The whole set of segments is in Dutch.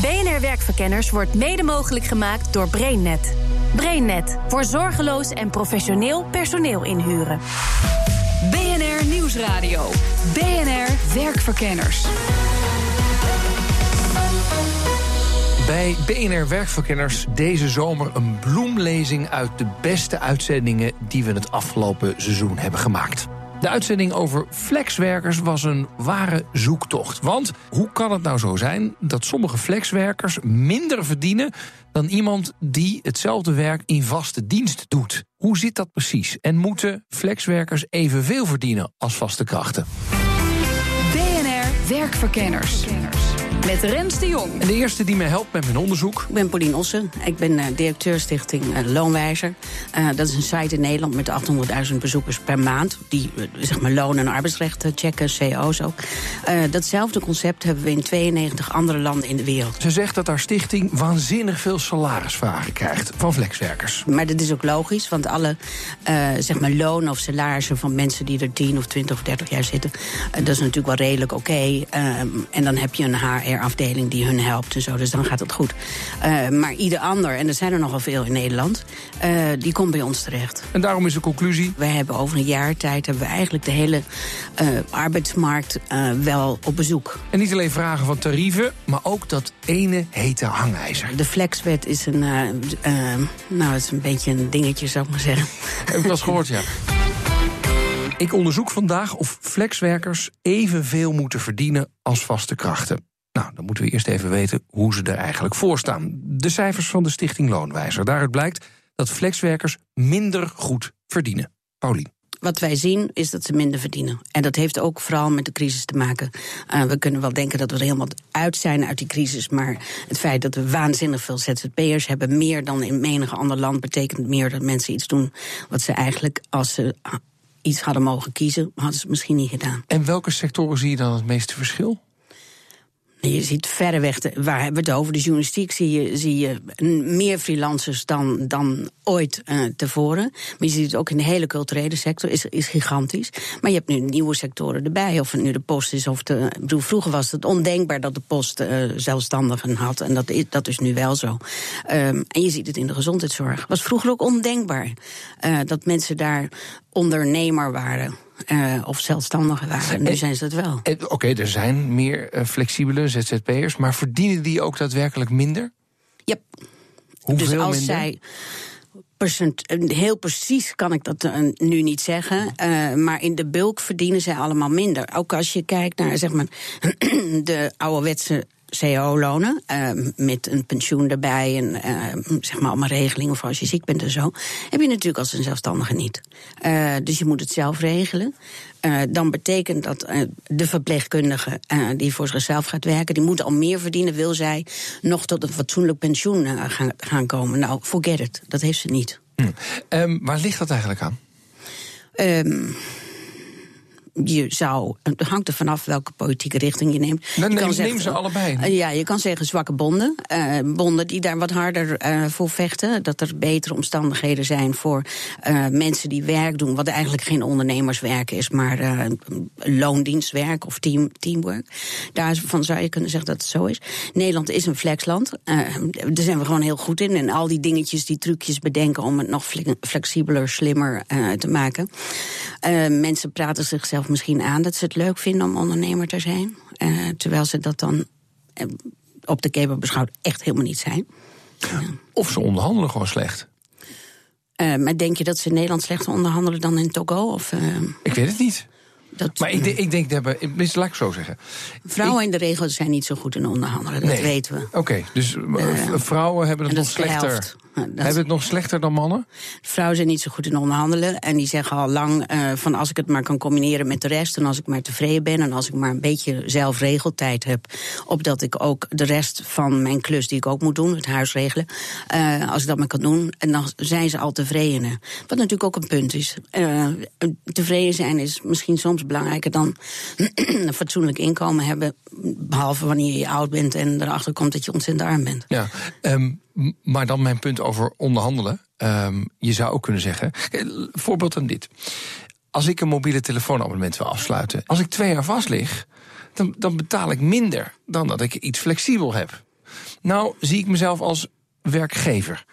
BNR Werkverkenners wordt mede mogelijk gemaakt door BrainNet. BrainNet voor zorgeloos en professioneel personeel inhuren. BNR Nieuwsradio. BNR Werkverkenners. Bij BNR Werkverkenners deze zomer een bloemlezing uit de beste uitzendingen die we het afgelopen seizoen hebben gemaakt. De uitzending over flexwerkers was een ware zoektocht. Want hoe kan het nou zo zijn dat sommige flexwerkers minder verdienen dan iemand die hetzelfde werk in vaste dienst doet? Hoe zit dat precies? En moeten flexwerkers evenveel verdienen als vaste krachten? BNR Werkverkenners. Met Rens de Jong. En de eerste die mij helpt met mijn onderzoek. Ik ben Paulien Ossen. Ik ben uh, directeur stichting uh, Loonwijzer. Uh, dat is een site in Nederland met 800.000 bezoekers per maand. Die zeg maar loon- en arbeidsrecht checken, CO's ook. datzelfde concept hebben we in 92 andere landen in de wereld. Ze zegt dat haar stichting waanzinnig veel salarisvragen krijgt van flexwerkers. Maar dat is ook logisch, want alle zeg maar lonen of salarissen van mensen die er 10 of 20 of 30 jaar zitten, dat is natuurlijk wel redelijk oké. Okay. en dan heb je een HR afdeling die hun helpt en zo. Dus dan gaat het goed. Uh, maar ieder ander, en er zijn er nogal veel in Nederland, uh, die komt bij ons terecht. En daarom is de conclusie? Wij hebben over een jaar tijd hebben we eigenlijk de hele uh, arbeidsmarkt wel op bezoek. En niet alleen vragen van tarieven, maar ook dat ene hete hangijzer. De flexwet is een, nou, het is een beetje een dingetje, zou ik maar zeggen. Heb ik wel eens gehoord, ja. Ik onderzoek vandaag of flexwerkers evenveel moeten verdienen als vaste krachten. Nou, dan moeten we eerst even weten hoe ze er eigenlijk voor staan. De cijfers van de Stichting Loonwijzer. Daaruit blijkt dat flexwerkers minder goed verdienen. Paulien. Wat wij zien is dat ze minder verdienen. En dat heeft ook vooral met de crisis te maken. Uh, we kunnen wel denken dat we er helemaal uit zijn uit die crisis. Maar het feit dat we waanzinnig veel ZZP'ers hebben, meer dan in menig ander land, betekent meer dat mensen iets doen wat ze eigenlijk als ze iets hadden mogen kiezen, hadden ze misschien niet gedaan. En welke sectoren zie je dan het meeste verschil? Je ziet verreweg, de, waar hebben we het over? De journalistiek zie je, zie je meer freelancers dan, dan ooit uh, tevoren. Maar je ziet het ook in de hele culturele sector, is, is gigantisch. Maar je hebt nu nieuwe sectoren erbij. Of het nu de post is of de. Bedoel, vroeger was het ondenkbaar dat de post uh, zelfstandigen had. En dat is, dat is nu wel zo. Um, en je ziet het in de gezondheidszorg. Was vroeger ook ondenkbaar uh, dat mensen daar ondernemer waren. Uh, of zelfstandigen waren. Nu zijn ze dat wel. Oké, okay, er zijn meer uh, flexibele ZZP'ers, maar verdienen die ook daadwerkelijk minder? Ja. Hoeveel dus als minder? zij. Percent, heel precies kan ik dat nu niet zeggen. maar in de bulk verdienen zij allemaal minder. Ook als je kijkt naar zeg maar, de ouderwetse CO-lonen, uh, met een pensioen erbij en uh, zeg maar allemaal regelingen voor als je ziek bent en zo, heb je natuurlijk als een zelfstandige niet. Uh, dus je moet het zelf regelen. dan betekent dat de verpleegkundige die voor zichzelf gaat werken, die moet al meer verdienen, wil zij nog tot een fatsoenlijk pensioen gaan, gaan komen. Nou, forget it, dat heeft ze niet. Hm. Um, waar ligt dat eigenlijk aan? Um, je zou, het hangt er vanaf welke politieke richting je neemt. Dan je neem, zeggen, neem ze allebei. Uh, ja, je kan zeggen zwakke bonden. Uh, bonden die daar wat harder uh, voor vechten. Dat er betere omstandigheden zijn voor mensen die werk doen. Wat eigenlijk geen ondernemerswerk is, maar loondienstwerk of team, teamwork. Daarvan zou je kunnen zeggen dat het zo is. Nederland is een flexland. daar zijn we gewoon heel goed in. En al die dingetjes, die trucjes bedenken om het nog flexibeler, slimmer te maken. mensen praten zichzelf misschien aan dat ze het leuk vinden om ondernemer te zijn. Uh, terwijl ze dat dan uh, op de keper beschouwd echt helemaal niet zijn. Ja. Of ze onderhandelen gewoon slecht. Uh, maar denk je dat ze in Nederland slechter onderhandelen dan in Togo? Of, ik weet het niet. Dat, maar ik, denk, ik denk dat we, laat ik zo zeggen. Vrouwen ik, in de regel zijn niet zo goed in onderhandelen, dat nee. weten we. Oké, okay, dus vrouwen hebben het nog slechter Hebben het nog slechter dan mannen? Vrouwen zijn niet zo goed in onderhandelen. En die zeggen al lang uh, van als ik het maar kan combineren met de rest. En als ik maar tevreden ben. En als ik maar een beetje zelfregeltijd heb. Opdat ik ook de rest van mijn klus die ik ook moet doen. Het huis regelen. Uh, als ik dat maar kan doen. En dan zijn ze al tevreden. Wat natuurlijk ook een punt is. Uh, tevreden zijn is misschien soms belangrijker dan een fatsoenlijk inkomen hebben. Behalve wanneer je oud bent en erachter komt dat je ontzettend arm bent. Ja, um, maar dan mijn punt over onderhandelen. Um, je zou ook kunnen zeggen. Voorbeeld aan dit. Als ik een mobiele telefoonabonnement wil afsluiten. Als ik twee jaar vast lig. Dan, dan betaal ik minder dan dat ik iets flexibel heb. Nou zie ik mezelf als werkgever.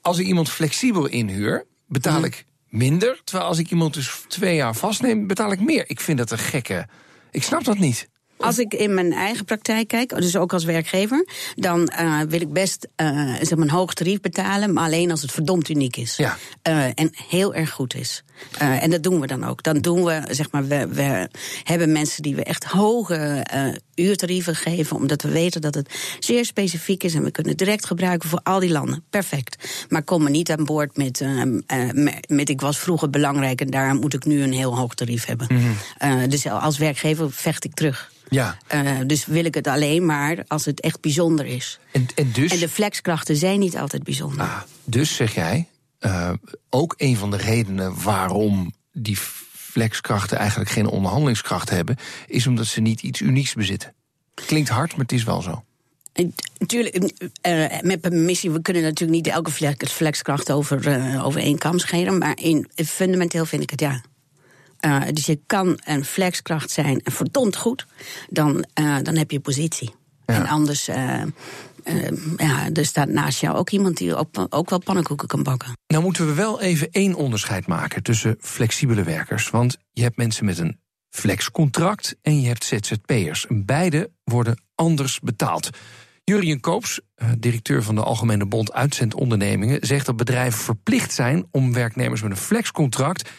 Als ik iemand flexibel inhuur, betaal ik minder. Terwijl als ik iemand dus twee jaar vastneem, betaal ik meer. Ik vind dat een gekke. Ik snap dat niet. Als ik in mijn eigen praktijk kijk, dus ook als werkgever, dan uh, wil ik best uh, zeg maar een hoog tarief betalen, maar alleen als het verdomd uniek is. Ja. Uh, en heel erg goed is. en dat doen we dan ook. Dan doen we, zeg maar, we, we hebben mensen die we echt hoge uurtarieven geven, omdat we weten dat het zeer specifiek is en we kunnen het direct gebruiken voor al die landen. Perfect. Maar kom maar niet aan boord met, met, met ik was vroeger belangrijk en daar moet ik nu een heel hoog tarief hebben. Mm -hmm. dus als werkgever vecht ik terug. Ja. Uh, dus wil ik het alleen maar als het echt bijzonder is. En, en, dus, en de flexkrachten zijn niet altijd bijzonder. Ah, dus zeg jij, uh, ook een van de redenen waarom die flexkrachten eigenlijk geen onderhandelingskracht hebben, is omdat ze niet iets unieks bezitten. Klinkt hard, maar het is wel zo. Natuurlijk, uh, met permissie, we kunnen natuurlijk niet elke flexkracht over, uh, over één kam scheren. Maar in, fundamenteel vind ik het ja. Uh, dus je kan een flexkracht zijn en verdomd goed, dan, uh, dan heb je positie. Ja. En anders, uh, ja, er staat naast jou ook iemand die ook, ook wel pannenkoeken kan bakken. Nou moeten we wel even één onderscheid maken tussen flexibele werkers. Want je hebt mensen met een flexcontract en je hebt ZZP'ers. Beide worden anders betaald. Jurien Koops, directeur van de Algemene Bond Uitzendondernemingen, zegt dat bedrijven verplicht zijn om werknemers met een flexcontract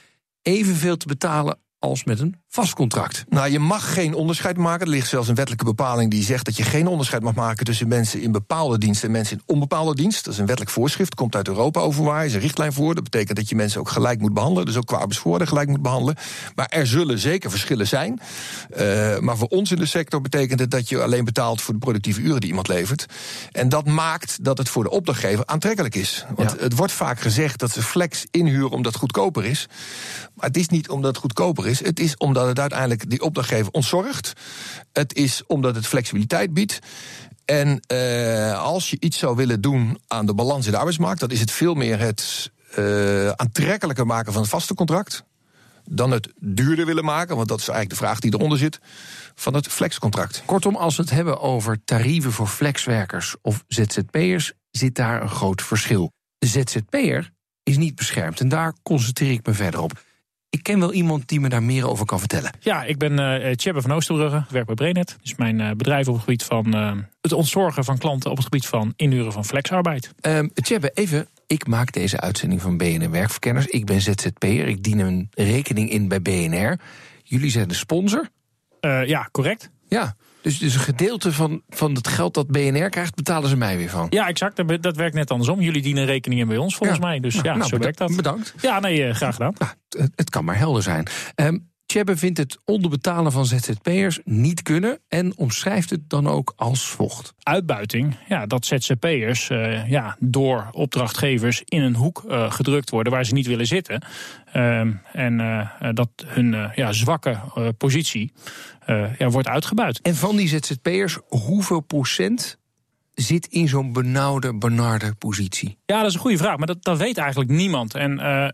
evenveel te betalen als met een vast contract. Nou, je mag geen onderscheid maken. Er ligt zelfs een wettelijke bepaling die zegt dat je geen onderscheid mag maken tussen mensen in bepaalde dienst en mensen in onbepaalde dienst. Dat is een wettelijk voorschrift, komt uit Europa overwaar, is een richtlijn voor. Dat betekent dat je mensen ook gelijk moet behandelen, dus ook qua arbeidsvoorwaarden gelijk moet behandelen. Maar er zullen zeker verschillen zijn. Uh, maar voor ons in de sector betekent het dat je alleen betaalt voor de productieve uren die iemand levert. En dat maakt dat het voor de opdrachtgever aantrekkelijk is. Want ja. het wordt vaak gezegd dat ze flex inhuren omdat het goedkoper is. Maar het is niet omdat het goedkoper is, het is omdat het uiteindelijk die opdrachtgever ontzorgt. Het is omdat het flexibiliteit biedt. En uh, als je iets zou willen doen aan de balans in de arbeidsmarkt, dan is het veel meer het uh, aantrekkelijker maken van het vaste contract. Dan het duurder willen maken, want dat is eigenlijk de vraag die eronder zit, van het flexcontract. Kortom, als we het hebben over tarieven voor flexwerkers of ZZP'ers, zit daar een groot verschil. De ZZP'er is niet beschermd en daar concentreer ik me verder op. Ik ken wel iemand die me daar meer over kan vertellen. Ja, ik ben uh, Tjebbe van Oosterbrugge, werk bij Brainet. Dus mijn uh, bedrijf op het gebied van uh, het ontzorgen van klanten op het gebied van inhuren van flexarbeid. Um, Tjebbe, even. Ik maak deze uitzending van BNR Werkverkenners. Ik ben ZZP'er. Ik dien een rekening in bij BNR. Jullie zijn de sponsor? ja, correct. Ja, dus, dus een gedeelte van, van het geld dat BNR krijgt, betalen ze mij weer van. Ja, exact. Dat, werkt net andersom. Jullie dienen rekening in bij ons, volgens ja. mij. Dus ja, nou, zo werkt dat. Bedankt. Ja, nee, graag gedaan. Nou, het, het, kan maar helder zijn. Um, Tjebbe vindt het onderbetalen van ZZP'ers niet kunnen en omschrijft het dan ook als volgt. Uitbuiting, ja, dat ZZP'ers uh, ja, door opdrachtgevers in een hoek uh, gedrukt worden waar ze niet willen zitten. Uh, en uh, dat hun ja, zwakke positie ja, wordt uitgebuit. En van die ZZP'ers, hoeveel procent zit in zo'n benauwde, benarde positie? Ja, dat is een goede vraag, maar dat, dat weet eigenlijk niemand. En uh,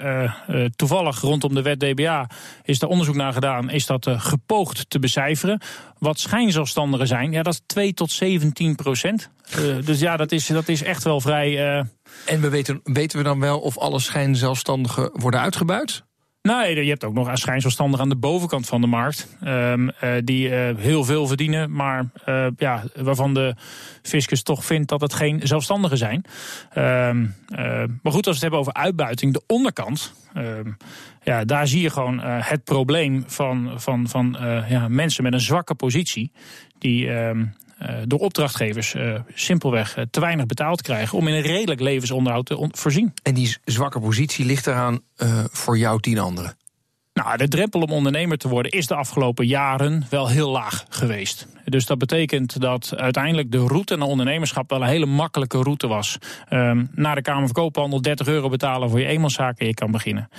uh, toevallig rondom de wet DBA is daar onderzoek naar gedaan, is dat uh, gepoogd te becijferen. Wat schijnzelfstandigen zijn, ja, dat is 2 tot 17 procent. dus ja, dat is, dat is echt wel vrij. En we weten, weten we dan wel of alle schijnzelfstandigen worden uitgebuit? Nee, je hebt ook nog schijnzelfstandigen aan de bovenkant van de markt. Um, uh, die uh, heel veel verdienen, maar uh, ja, waarvan de fiscus toch vindt dat het geen zelfstandigen zijn. Um, maar goed, als we het hebben over uitbuiting, de onderkant. Um, ja, daar zie je gewoon het probleem van, van, van ja, mensen met een zwakke positie. Die door opdrachtgevers simpelweg te weinig betaald krijgen om in een redelijk levensonderhoud te voorzien. En die zwakke positie ligt eraan voor jou tien anderen? Nou, de drempel om ondernemer te worden is de afgelopen jaren wel heel laag geweest. Dus dat betekent dat uiteindelijk de route naar ondernemerschap wel een hele makkelijke route was. Um, naar de Kamer van Koophandel 30 euro betalen voor je eenmanszaak en je kan beginnen.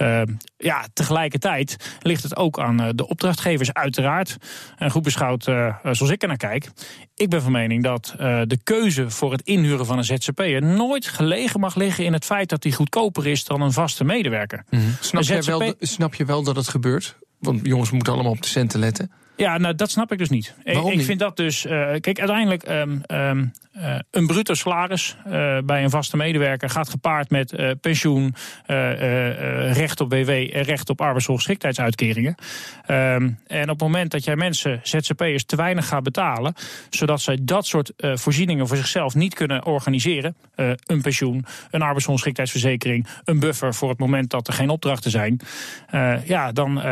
Uh, ja, tegelijkertijd ligt het ook aan eh, de opdrachtgevers uiteraard. En goed beschouwd, uh, zoals ik er naar kijk. Ik ben van mening dat uh, de keuze voor het inhuren van een ZZP'er nooit gelegen mag liggen in het feit dat hij goedkoper is dan een vaste medewerker. Mm -hmm. snap, ZZP... wel, snap je wel dat het gebeurt? Want jongens moeten allemaal op de centen letten. Ja, nou dat snap ik dus niet. Waarom ik, ik vind dat dus. Uh, kijk, uiteindelijk um, um, uh, een bruto salaris uh, bij een vaste medewerker gaat gepaard met pensioen, recht op WW en recht op arbeidsongeschiktheidsuitkeringen. Um, en op het moment dat jij mensen, ZZP'ers, te weinig gaat betalen, zodat zij dat soort voorzieningen voor zichzelf niet kunnen organiseren, een pensioen, een arbeidsongeschiktheidsverzekering, een buffer voor het moment dat er geen opdrachten zijn, ja, dan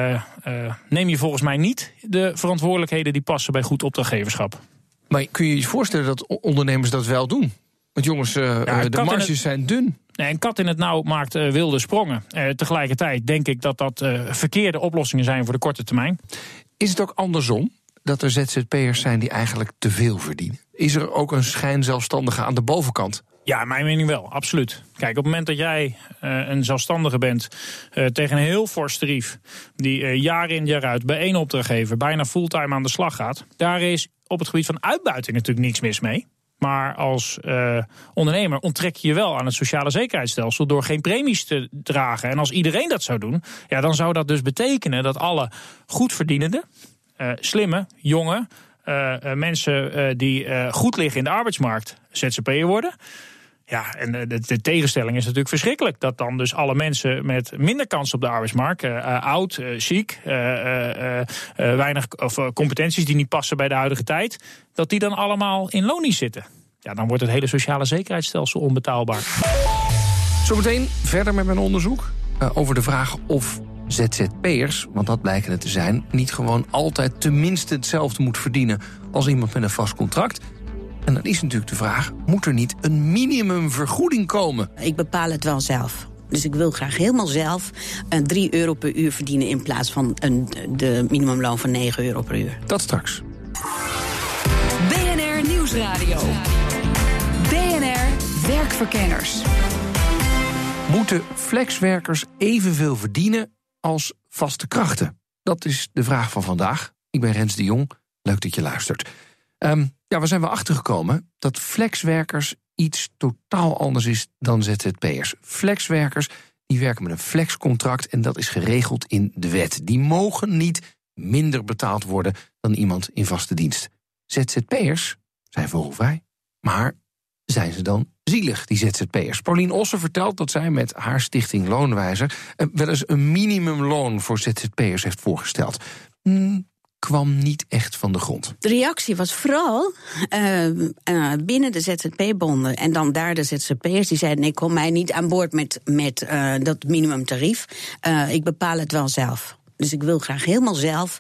neem je volgens mij niet de verantwoordelijkheden die passen bij goed opdrachtgeverschap. Maar kun je je voorstellen dat ondernemers dat wel doen? Want jongens, uh, ja, de marges het... zijn dun. Nee, een kat in het nauw maakt uh, wilde sprongen. Uh, tegelijkertijd denk ik dat dat verkeerde oplossingen zijn voor de korte termijn. Is het ook andersom? Dat er ZZP'ers zijn die eigenlijk te veel verdienen? Is er ook een schijnzelfstandige aan de bovenkant? Ja, mijn mening wel, absoluut. Kijk, op het moment dat jij uh, een zelfstandige bent uh, tegen een heel fors tarief, die uh, jaar in jaar uit bij één opdrachtgever bijna fulltime aan de slag gaat, daar is op het gebied van uitbuiting natuurlijk niks mis mee. Maar als ondernemer onttrek je je wel aan het sociale zekerheidsstelsel door geen premies te dragen. En als iedereen dat zou doen, ja, dan zou dat dus betekenen dat alle goed verdienende, slimme, jonge mensen die goed liggen in de arbeidsmarkt ZZP'er worden. Ja, en de, de, tegenstelling is natuurlijk verschrikkelijk. Dat dan dus alle mensen met minder kans op de arbeidsmarkt, uh, oud, uh, ziek, weinig of, competenties die niet passen bij de huidige tijd, dat die dan allemaal in lonies zitten. Ja, dan wordt het hele sociale zekerheidsstelsel onbetaalbaar. Zometeen verder met mijn onderzoek over de vraag of ZZP'ers, want dat blijken het te zijn, niet gewoon altijd tenminste hetzelfde moet verdienen als iemand met een vast contract. En dan is natuurlijk de vraag, moet er niet een minimumvergoeding komen? Ik bepaal het wel zelf. Dus ik wil graag helemaal zelf een 3 euro per uur verdienen... in plaats van een, de minimumloon van 9 euro per uur. Dat straks. BNR Nieuwsradio. BNR Werkverkenners. Moeten flexwerkers evenveel verdienen als vaste krachten? Dat is de vraag van vandaag. Ik ben Rens de Jong. Leuk dat je luistert. Um, ja, we zijn wel achtergekomen dat flexwerkers iets totaal anders is dan ZZP'ers. Flexwerkers die werken met een flexcontract en dat is geregeld in de wet. Die mogen niet minder betaald worden dan iemand in vaste dienst. ZZP'ers zijn vogelvrij, maar zijn ze dan zielig, die ZZP'ers? Paulien Ossen vertelt dat zij met haar stichting Loonwijzer eh, wel eens een minimumloon voor ZZP'ers heeft voorgesteld. Hmm, kwam niet echt van de grond. De reactie was vooral uh, uh, binnen de ZZP-bonden en dan daar de ZZP'ers die zeiden: nee, kom mij niet aan boord met, met uh, dat minimumtarief. ik bepaal het wel zelf. Dus ik wil graag helemaal zelf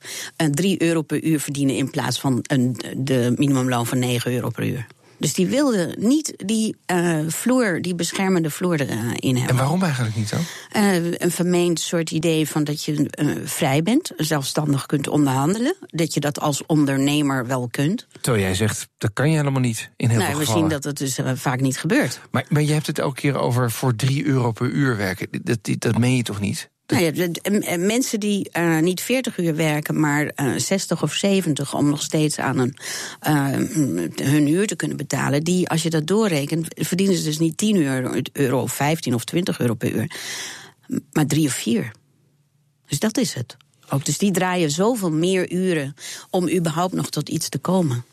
3 euro per uur verdienen in plaats van een, de minimumloon van 9 euro per uur. Dus die wilden niet die uh, vloer, die beschermende vloer erin hebben. En waarom eigenlijk niet zo? Uh, een vermeend soort idee van dat je uh, vrij bent, zelfstandig kunt onderhandelen. Dat je dat als ondernemer wel kunt. Terwijl jij zegt, dat kan je helemaal niet in heel nou, veel we gevallen. zien dat het dus vaak niet gebeurt. Maar, maar je hebt het elke keer over voor 3 euro per uur werken. Dat, dat, dat meen je toch niet? Nou ja, mensen die uh, niet 40 uur werken, maar uh, 60 of 70 om nog steeds aan een, uh, hun huur te kunnen betalen, die, als je dat doorrekent, verdienen ze dus niet 10 euro, euro of 15 of 20 euro per uur, maar 3 of 4. Dus dat is het. Ook dus die draaien zoveel meer uren om überhaupt nog tot iets te komen.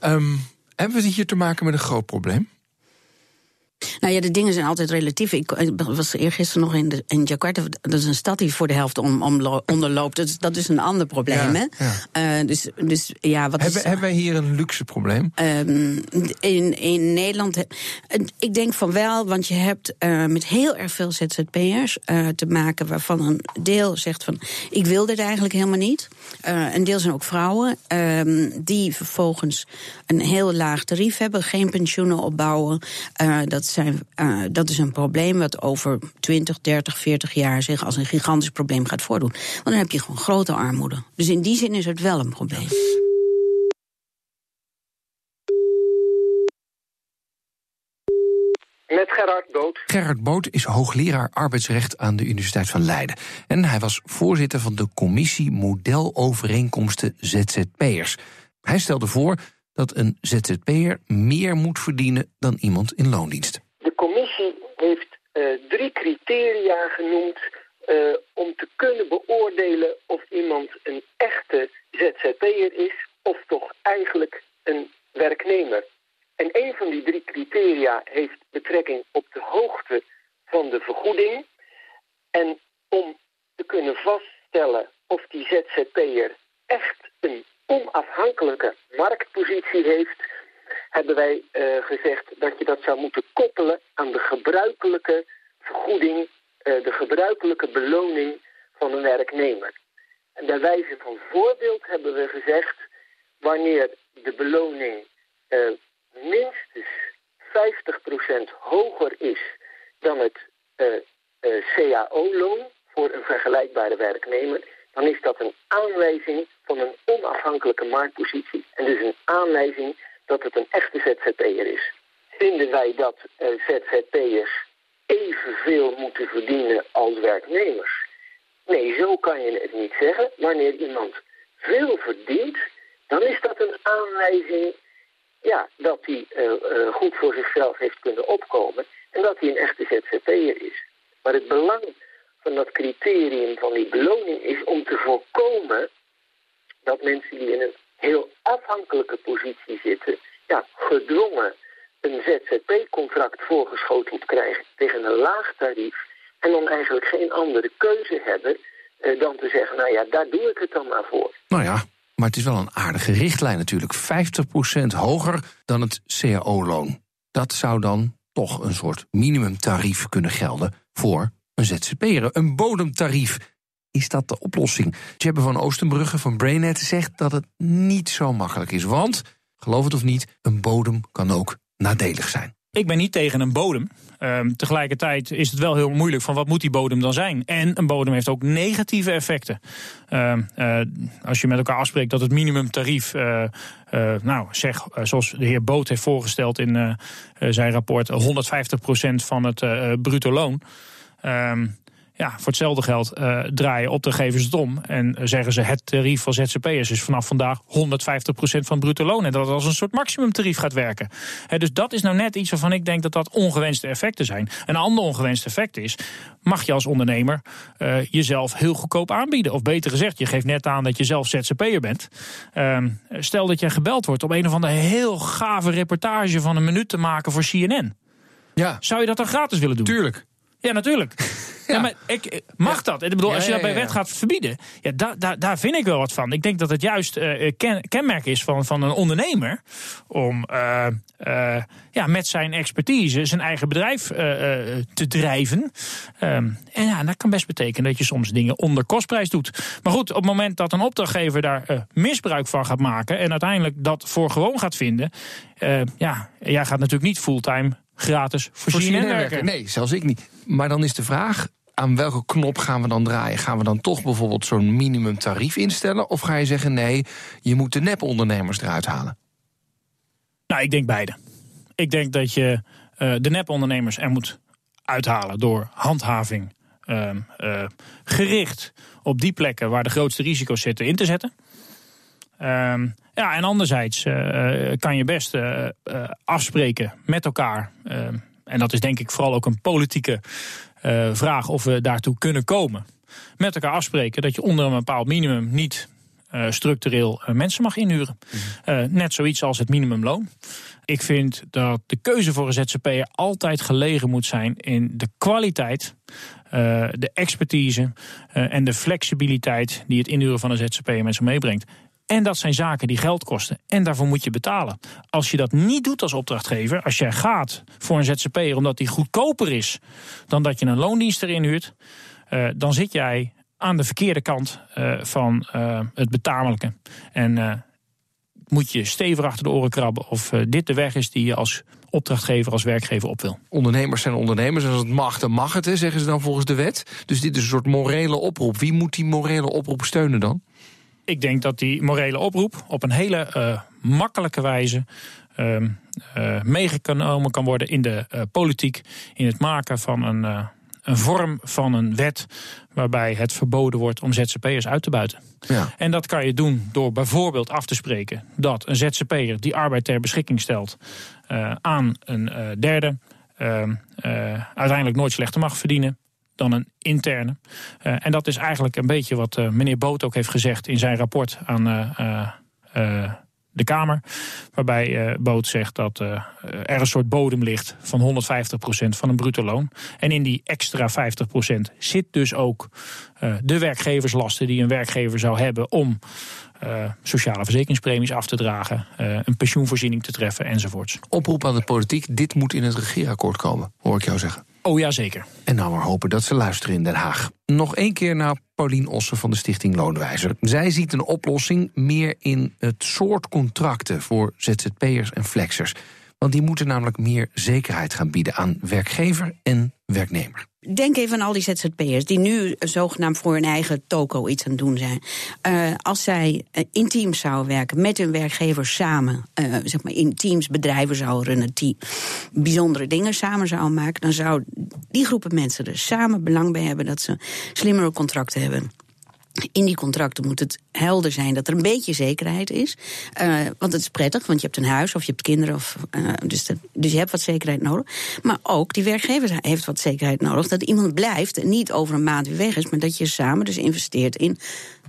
Um, hebben we hier te maken met een groot probleem? Nou ja, de dingen zijn altijd relatief. Ik, was eergisteren nog in, de, in Jakarta. Dat is een stad die voor de helft om, om, onderloopt. Dat is, dat is een ander probleem. hè? Uh, dus, dus ja, wat hebben, is, hebben wij hier een luxe probleem? Um, in, in Nederland. Ik denk van wel, want je hebt uh, met heel erg veel ZZP'ers uh, te maken. waarvan een deel zegt van. Ik wil dit eigenlijk helemaal niet. een deel zijn ook vrouwen. Um, die vervolgens een heel laag tarief hebben. Geen pensioenen opbouwen. dat zijn uh, dat is een probleem wat over 20, 30, 40 jaar zich als een gigantisch probleem gaat voordoen. Want dan heb je gewoon grote armoede. Dus in die zin is het wel een probleem. Met Gerard Boot. Gerard Boot is hoogleraar arbeidsrecht aan de Universiteit van Leiden. En hij was voorzitter van de commissie Modelovereenkomsten ZZP'ers. Hij stelde voor dat een ZZP'er meer moet verdienen dan iemand in loondienst commissie heeft uh, drie criteria genoemd uh, om te kunnen beoordelen of iemand een echte ZZP'er is of toch eigenlijk een werknemer. En een van die drie criteria heeft betrekking op de hoogte van de vergoeding. En om te kunnen vaststellen of die ZZP'er echt een onafhankelijke heeft, hebben wij uh, gezegd dat je dat zou moeten koppelen aan de gebruikelijke vergoeding, uh, de gebruikelijke beloning van een werknemer. En bij wijze van voorbeeld hebben we gezegd, wanneer de beloning uh, minstens 50% hoger is dan het CAO-loon voor een vergelijkbare werknemer, dan is dat een aanwijzing van een onafhankelijke marktpositie. En dus een aanwijzing dat het een echte ZZP'er is. Vinden wij dat uh, ZZP'ers evenveel moeten verdienen als werknemers? Nee, zo kan je het niet zeggen. Wanneer iemand veel verdient, dan is dat een aanwijzing ja, dat hij uh, uh, goed voor zichzelf heeft kunnen opkomen en dat hij een echte ZZP'er is. Maar het belang van dat criterium van die beloning is om te voorkomen dat mensen die in een heel afhankelijke positie zitten, ja, gedwongen een ZZP-contract voorgeschoteld krijgen tegen een laag tarief en dan eigenlijk geen andere keuze hebben eh, dan te zeggen, nou ja, daar doe ik het dan maar voor. Nou ja, maar het is wel een aardige richtlijn natuurlijk. 50% hoger dan het CAO-loon. Dat zou dan toch een soort minimumtarief kunnen gelden voor een ZZP'er. Een bodemtarief is dat de oplossing? Jebbe van Oostenbrugge van Brainet zegt dat het niet zo makkelijk is. Want, geloof het of niet, een bodem kan ook nadelig zijn. Ik ben niet tegen een bodem. Um, tegelijkertijd is het wel heel moeilijk van wat moet die bodem dan zijn. En een bodem heeft ook negatieve effecten. Um, uh, als je met elkaar afspreekt dat het minimumtarief, uh, uh, nou zeg, zoals de heer Boot heeft voorgesteld in zijn rapport, 150% van het bruto loon. Um, ja, voor hetzelfde geld uh, draaien opdrachtgevers het om. En zeggen ze het tarief van ZZP'ers is vanaf vandaag 150% van het bruto loon. En dat het als een soort maximumtarief gaat werken. dus dat is nou net iets waarvan ik denk dat dat ongewenste effecten zijn. Een ander ongewenst effect is, mag je als ondernemer uh, jezelf heel goedkoop aanbieden. Of beter gezegd, je geeft net aan dat je zelf ZZP'er bent. Uh, stel dat je gebeld wordt om een of andere heel gave reportage van een minuut te maken voor CNN. Ja. Zou je dat dan gratis willen doen? Tuurlijk. Ja, natuurlijk. Ja. maar ik, mag dat? Ik bedoel, als je dat bij wet gaat verbieden, ja, daar, daar, daar vind ik wel wat van. Ik denk dat het juist uh, kenmerk is van, van een ondernemer om uh, uh, ja, met zijn expertise zijn eigen bedrijf te drijven. Um, en ja, dat kan best betekenen dat je soms dingen onder kostprijs doet. Maar goed, op het moment dat een opdrachtgever daar misbruik van gaat maken en uiteindelijk dat voor gewoon gaat vinden, ja, jij gaat natuurlijk niet fulltime gratis voor, voor werken. Nee, zelfs ik niet. Maar dan is de vraag, aan welke knop gaan we dan draaien? Gaan we dan toch bijvoorbeeld zo'n minimumtarief instellen? Of ga je zeggen, nee, je moet de nepondernemers eruit halen? Nou, ik denk beide. Ik denk dat je uh, de nepondernemers er moet uithalen door handhaving uh, uh, gericht op die plekken waar de grootste risico's zitten in te zetten. Ehm, ja, en anderzijds uh, kan je best uh, afspreken met elkaar. Ehm, en dat is denk ik vooral ook een politieke vraag of we daartoe kunnen komen. Met elkaar afspreken dat je onder een bepaald minimum niet uh, structureel uh, mensen mag inhuren. Uh, net zoiets als het minimumloon. Ik vind dat de keuze voor een ZZP'er altijd gelegen moet zijn in de kwaliteit, de expertise en de flexibiliteit die het inhuren van een ZZP'er met zich meebrengt. En dat zijn zaken die geld kosten. En daarvoor moet je betalen. Als je dat niet doet als opdrachtgever, als jij gaat voor een ZZP'er omdat die goedkoper is dan dat je een loondienst erin huurt, uh, dan zit jij aan de verkeerde kant uh, van uh, het betamelijke. En moet je stevig achter de oren krabben of dit de weg is die je als opdrachtgever, als werkgever op wil. Ondernemers zijn ondernemers. Als het mag, dan mag het, hè, zeggen ze dan volgens de wet. Dus dit is een soort morele oproep. Wie moet die morele oproep steunen dan? Ik denk dat die morele oproep op een hele uh, makkelijke wijze uh, uh, meegenomen kan worden in de politiek. In het maken van een, een vorm van een wet waarbij het verboden wordt om ZZP'ers uit te buiten. Ja. En dat kan je doen door bijvoorbeeld af te spreken dat een ZZP'er die arbeid ter beschikking stelt aan een derde. Ehm, uiteindelijk nooit slechter mag verdienen dan een interne. Uh, en dat is eigenlijk een beetje wat uh, meneer Boot ook heeft gezegd in zijn rapport aan uh, de Kamer. Waarbij Boot zegt dat er een soort bodem ligt van 150% van een bruto loon. En in die extra 50% zit dus ook de werkgeverslasten die een werkgever zou hebben om. Uh, sociale verzekeringspremies af te dragen, uh, een pensioenvoorziening te treffen enzovoorts. Oproep aan de politiek, dit moet in het regeerakkoord komen, hoor ik jou zeggen. Oh ja, zeker. En nou maar hopen dat ze luisteren in Den Haag. Nog één keer naar Paulien Ossen van de Stichting Loonwijzer. Zij ziet een oplossing meer in het soort contracten voor ZZP'ers en flexers. Want die moeten namelijk meer zekerheid gaan bieden aan werkgever en werknemer. Denk even aan al die ZZP'ers die nu zogenaamd voor hun eigen toko iets aan het doen zijn. Uh, als zij uh, in teams zouden werken, met hun werkgevers samen, uh, zeg maar in teams bedrijven zouden runnen, die bijzondere dingen samen zouden maken, dan zou die groepen mensen er samen belang bij hebben dat ze slimmere contracten hebben in die contracten moet het helder zijn dat er een beetje zekerheid is. Uh, want het is prettig, want je hebt een huis of je hebt kinderen. Of, uh, dus, dus je hebt wat zekerheid nodig. Maar ook die werkgever heeft wat zekerheid nodig. Dat iemand blijft en niet over een maand weer weg is. Maar dat je samen dus investeert in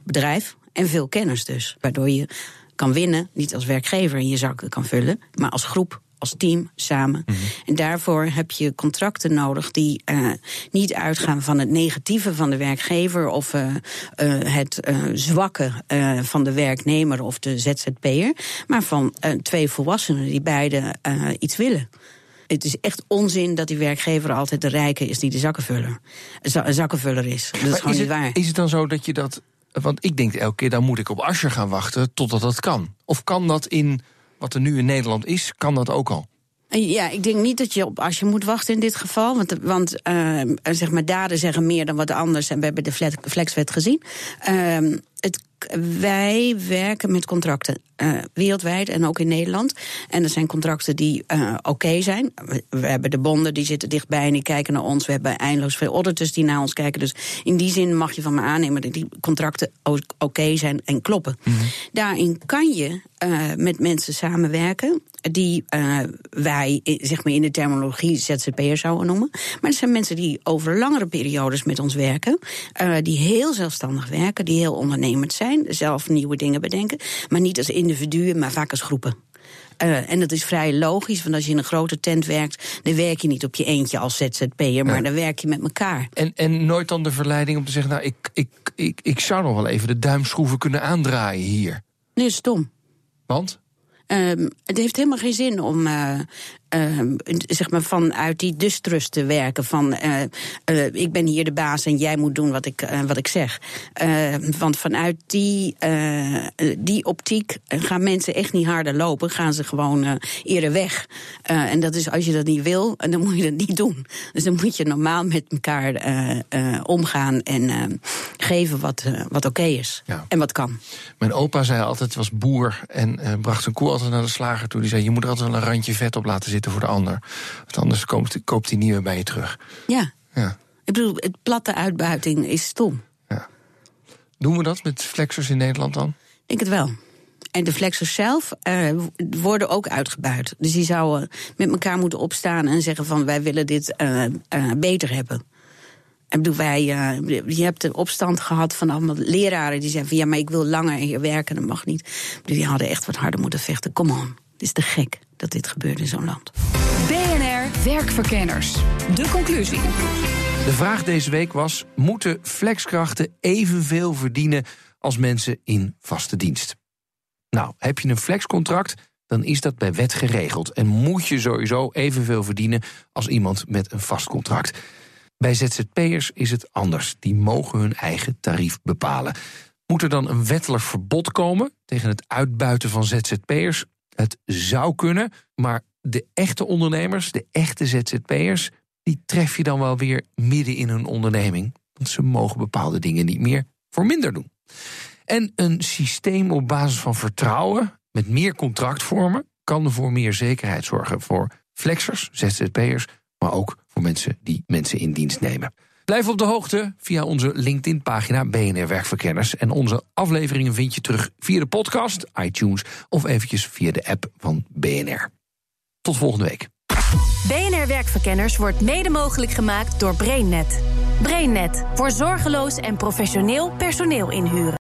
bedrijf en veel kennis dus. Waardoor je kan winnen, niet als werkgever en je zakken kan vullen, maar als groep als team samen. Mhm. En daarvoor heb je contracten nodig die uh, niet uitgaan van het negatieve van de werkgever of uh, uh, het zwakke van de werknemer of de ZZP'er, maar van twee volwassenen die beide iets willen. Het is echt onzin dat die werkgever altijd de rijke is die de zakkenvuller, zakkenvuller is. Dat is gewoon is niet het, waar. Is het dan zo dat je dat. Want ik denk elke keer, dan moet ik op Ascher gaan wachten totdat dat kan. Of kan dat in wat er nu in Nederland is, kan dat ook al? Ja, ik denk niet dat je op als je moet wachten in dit geval. Want, want uh, zeg maar, daden zeggen meer dan wat anders. En we hebben de flexwet gezien. Uh, het wij werken met contracten uh, wereldwijd en ook in Nederland. En er zijn contracten die uh, oké okay zijn. We, we, hebben de bonden die zitten dichtbij en die kijken naar ons. We hebben eindeloos veel auditors die naar ons kijken. Dus in die zin mag je van me aannemen dat die contracten oké okay zijn en kloppen. Mm -hmm. Daarin kan je uh, met mensen samenwerken die wij zeg maar in de terminologie ZZP'er zouden noemen. Maar er zijn mensen die over langere periodes met ons werken. die heel zelfstandig werken, die heel ondernemend zijn zelf nieuwe dingen bedenken. Maar niet als individuen, maar vaak als groepen. Uh, en dat is vrij logisch, want als je in een grote tent werkt, dan werk je niet op je eentje als ZZP'er, maar ja. dan werk je met elkaar. En, en nooit dan de verleiding om te zeggen, nou, ik, ik, ik, ik zou nog wel even de duimschroeven kunnen aandraaien hier. Nee, dat is stom. Want? Um, het heeft helemaal geen zin om uh, uh, zeg maar vanuit die distrust te werken. Van uh, ik ben hier de baas en jij moet doen wat ik, wat ik zeg. want vanuit die, die optiek gaan mensen echt niet harder lopen. Gaan ze gewoon eerder weg. en dat is als je dat niet wil, dan moet je dat niet doen. Dus dan moet je normaal met elkaar omgaan en geven wat, wat oké okay is. Ja. En wat kan. Mijn opa zei altijd, was boer en bracht zijn koe altijd naar de slager toe. Die zei, je moet er altijd wel een randje vet op laten zitten voor de ander. Want anders koopt, koopt hij nieuwe bij je terug. Ja. ja. Ik bedoel, het platte uitbuiting is stom. Ja. Doen we dat met flexers in Nederland dan? Ik denk het wel. En de flexers zelf uh, worden ook uitgebuit. Dus die zouden met elkaar moeten opstaan en zeggen van wij willen dit uh, uh, beter hebben. En bedoel, wij, je hebt de opstand gehad van allemaal leraren die zeiden van ja, maar ik wil langer hier werken, dat mag niet. Bedoel, die hadden echt wat harder moeten vechten. Kom on, het is te gek dat dit gebeurt in zo'n land. BNR Werkverkenners. De conclusie. De vraag deze week was: moeten flexkrachten evenveel verdienen als mensen in vaste dienst? Nou, heb je een flexcontract, dan is dat bij wet geregeld en moet je sowieso evenveel verdienen als iemand met een vast contract. Bij ZZP'ers is het anders. Die mogen hun eigen tarief bepalen. Moet er dan een wettelijk verbod komen tegen het uitbuiten van ZZP'ers? Het zou kunnen, maar de echte ondernemers, de echte ZZP'ers, die tref je dan wel weer midden in hun onderneming. Want ze mogen bepaalde dingen niet meer voor minder doen. En een systeem op basis van vertrouwen met meer contractvormen kan voor meer zekerheid zorgen voor flexers, ZZP'ers, maar ook voor mensen die mensen in dienst nemen. Blijf op de hoogte via onze LinkedIn-pagina BNR Werkverkenners. En onze afleveringen vind je terug via de podcast, iTunes of eventjes via de app van BNR. Tot volgende week. BNR Werkverkenners wordt mede mogelijk gemaakt door BrainNet. BrainNet voor zorgeloos en professioneel personeel inhuren.